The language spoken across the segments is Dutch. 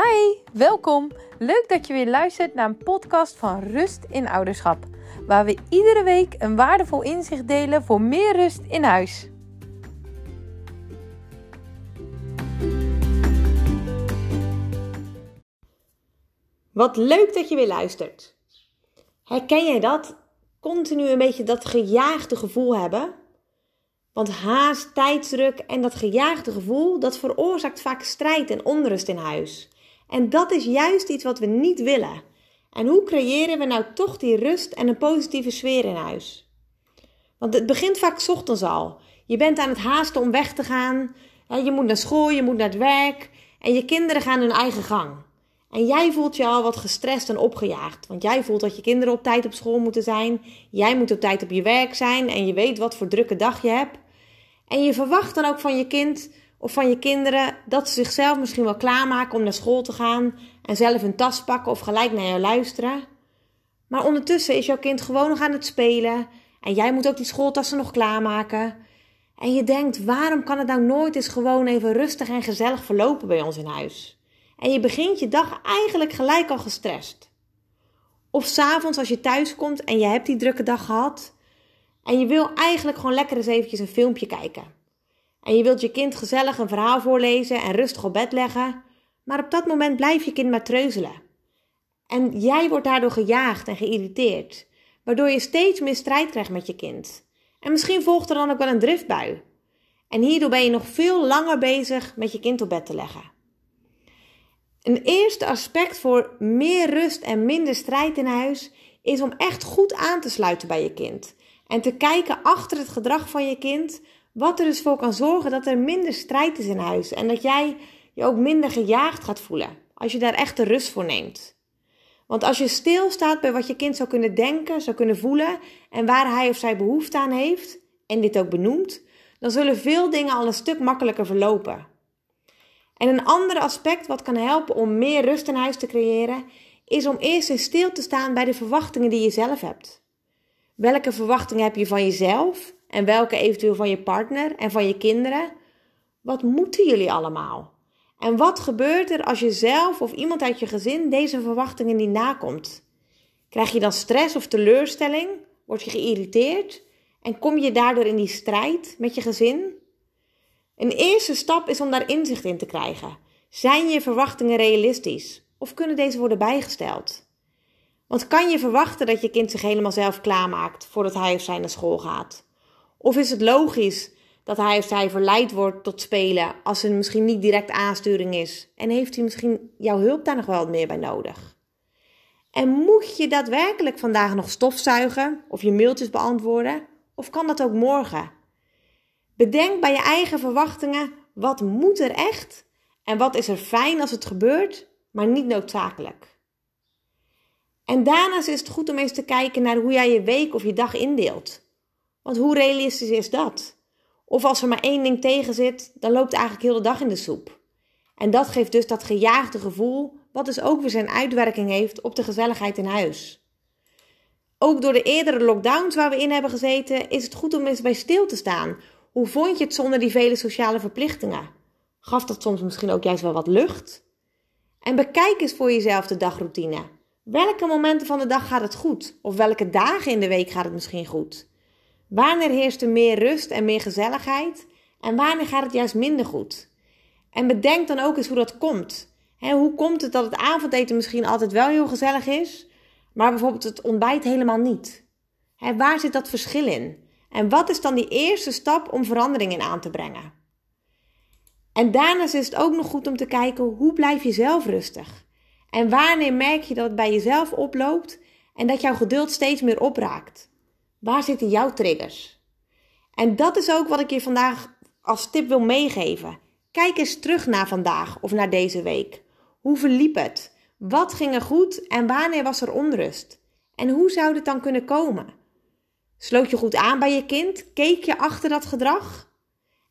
Hi, welkom. Leuk dat je weer luistert naar een podcast van Rust in Ouderschap, waar we iedere week een waardevol inzicht delen voor meer rust in huis. Wat leuk dat je weer luistert. Herken jij dat? Continu een beetje dat gejaagde gevoel hebben? Want haast, tijdsdruk en dat gejaagde gevoel, dat veroorzaakt vaak strijd en onrust in huis. En dat is juist iets wat we niet willen. En hoe creëren we nou toch die rust en een positieve sfeer in huis? Want het begint vaak ochtends al. Je bent aan het haasten om weg te gaan. Je moet naar school, je moet naar het werk. En je kinderen gaan hun eigen gang. En jij voelt je al wat gestrest en opgejaagd. Want jij voelt dat je kinderen op tijd op school moeten zijn. Jij moet op tijd op je werk zijn. En je weet wat voor drukke dag je hebt. En je verwacht dan ook van je kind of van je kinderen dat ze zichzelf misschien wel klaarmaken om naar school te gaan. En zelf een tas pakken of gelijk naar jou luisteren. Maar ondertussen is jouw kind gewoon nog aan het spelen. En jij moet ook die schooltassen nog klaarmaken. En je denkt, waarom kan het nou nooit eens gewoon even rustig en gezellig verlopen bij ons in huis? En je begint je dag eigenlijk gelijk al gestrest. Of s'avonds als je thuis komt en je hebt die drukke dag gehad. En je wil eigenlijk gewoon lekker eens eventjes een filmpje kijken. En je wilt je kind gezellig een verhaal voorlezen en rustig op bed leggen. Maar op dat moment blijft je kind maar treuzelen. En jij wordt daardoor gejaagd en geïrriteerd. Waardoor je steeds meer strijd krijgt met je kind. En misschien volgt er dan ook wel een driftbui. En hierdoor ben je nog veel langer bezig met je kind op bed te leggen. Een eerste aspect voor meer rust en minder strijd in huis is om echt goed aan te sluiten bij je kind. En te kijken achter het gedrag van je kind, wat er dus voor kan zorgen dat er minder strijd is in huis. En dat jij je ook minder gejaagd gaat voelen. Als je daar echt de rust voor neemt. Want als je stilstaat bij wat je kind zou kunnen denken, zou kunnen voelen en waar hij of zij behoefte aan heeft, en dit ook benoemt, dan zullen veel dingen al een stuk makkelijker verlopen. En een ander aspect wat kan helpen om meer rust in huis te creëren, is om eerst eens stil te staan bij de verwachtingen die je zelf hebt. Welke verwachtingen heb je van jezelf en welke eventueel van je partner en van je kinderen? Wat moeten jullie allemaal? En wat gebeurt er als je zelf of iemand uit je gezin deze verwachtingen niet nakomt? Krijg je dan stress of teleurstelling? Word je geïrriteerd? En kom je daardoor in die strijd met je gezin? Een eerste stap is om daar inzicht in te krijgen. Zijn je verwachtingen realistisch? Of kunnen deze worden bijgesteld? Want kan je verwachten dat je kind zich helemaal zelf klaarmaakt voordat hij of zij naar school gaat? Of is het logisch dat hij of zij verleid wordt tot spelen als er misschien niet direct aansturing is? En heeft hij misschien jouw hulp daar nog wel meer bij nodig? En moet je daadwerkelijk vandaag nog stofzuigen of je mailtjes beantwoorden? Of kan dat ook morgen? Bedenk bij je eigen verwachtingen wat moet er echt en wat is er fijn als het gebeurt, maar niet noodzakelijk. En daarnaast is het goed om eens te kijken naar hoe jij je week of je dag indeelt. Want hoe realistisch is dat? Of als er maar één ding tegen zit, dan loopt eigenlijk heel de dag in de soep. En dat geeft dus dat gejaagde gevoel, wat dus ook weer zijn uitwerking heeft op de gezelligheid in huis. Ook door de eerdere lockdowns waar we in hebben gezeten, is het goed om eens bij stil te staan. Hoe vond je het zonder die vele sociale verplichtingen? Gaf dat soms misschien ook juist wel wat lucht? En bekijk eens voor jezelf de dagroutine. Welke momenten van de dag gaat het goed? Of welke dagen in de week gaat het misschien goed? Wanneer heerst er meer rust en meer gezelligheid? En wanneer gaat het juist minder goed? En bedenk dan ook eens hoe dat komt. hoe komt het dat het avondeten misschien altijd wel heel gezellig is, maar bijvoorbeeld het ontbijt helemaal niet? waar zit dat verschil in? En wat is dan die eerste stap om verandering in aan te brengen? En daarnaast is het ook nog goed om te kijken hoe blijf je zelf rustig? En wanneer merk je dat het bij jezelf oploopt en dat jouw geduld steeds meer opraakt? Waar zitten jouw triggers? En dat is ook wat ik je vandaag als tip wil meegeven. Kijk eens terug naar vandaag of naar deze week. Hoe verliep het? Wat ging er goed en wanneer was er onrust? En hoe zou dit dan kunnen komen? Sloot je goed aan bij je kind? Keek je achter dat gedrag?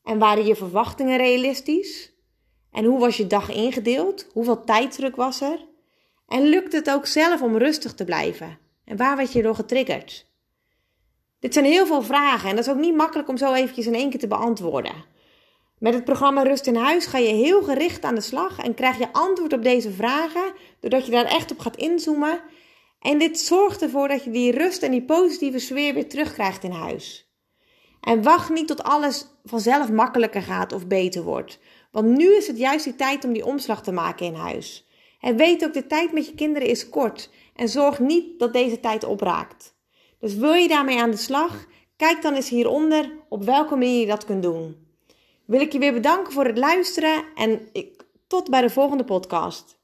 En waren je verwachtingen realistisch? En hoe was je dag ingedeeld? Hoeveel tijdsdruk was er? En lukt het ook zelf om rustig te blijven? En waar werd je door getriggerd? Dit zijn heel veel vragen en dat is ook niet makkelijk om zo eventjes in één keer te beantwoorden. Met het programma Rust in Huis ga je heel gericht aan de slag en krijg je antwoord op deze vragen, doordat je daar echt op gaat inzoomen. En dit zorgt ervoor dat je die rust en die positieve sfeer weer terugkrijgt in huis. En wacht niet tot alles vanzelf makkelijker gaat of beter wordt. Want nu is het juist die tijd om die omslag te maken in huis. En weet ook, de tijd met je kinderen is kort. En zorg niet dat deze tijd opraakt. Dus wil je daarmee aan de slag? Kijk dan eens hieronder op welke manier je dat kunt doen. Wil ik je weer bedanken voor het luisteren en ik, tot bij de volgende podcast.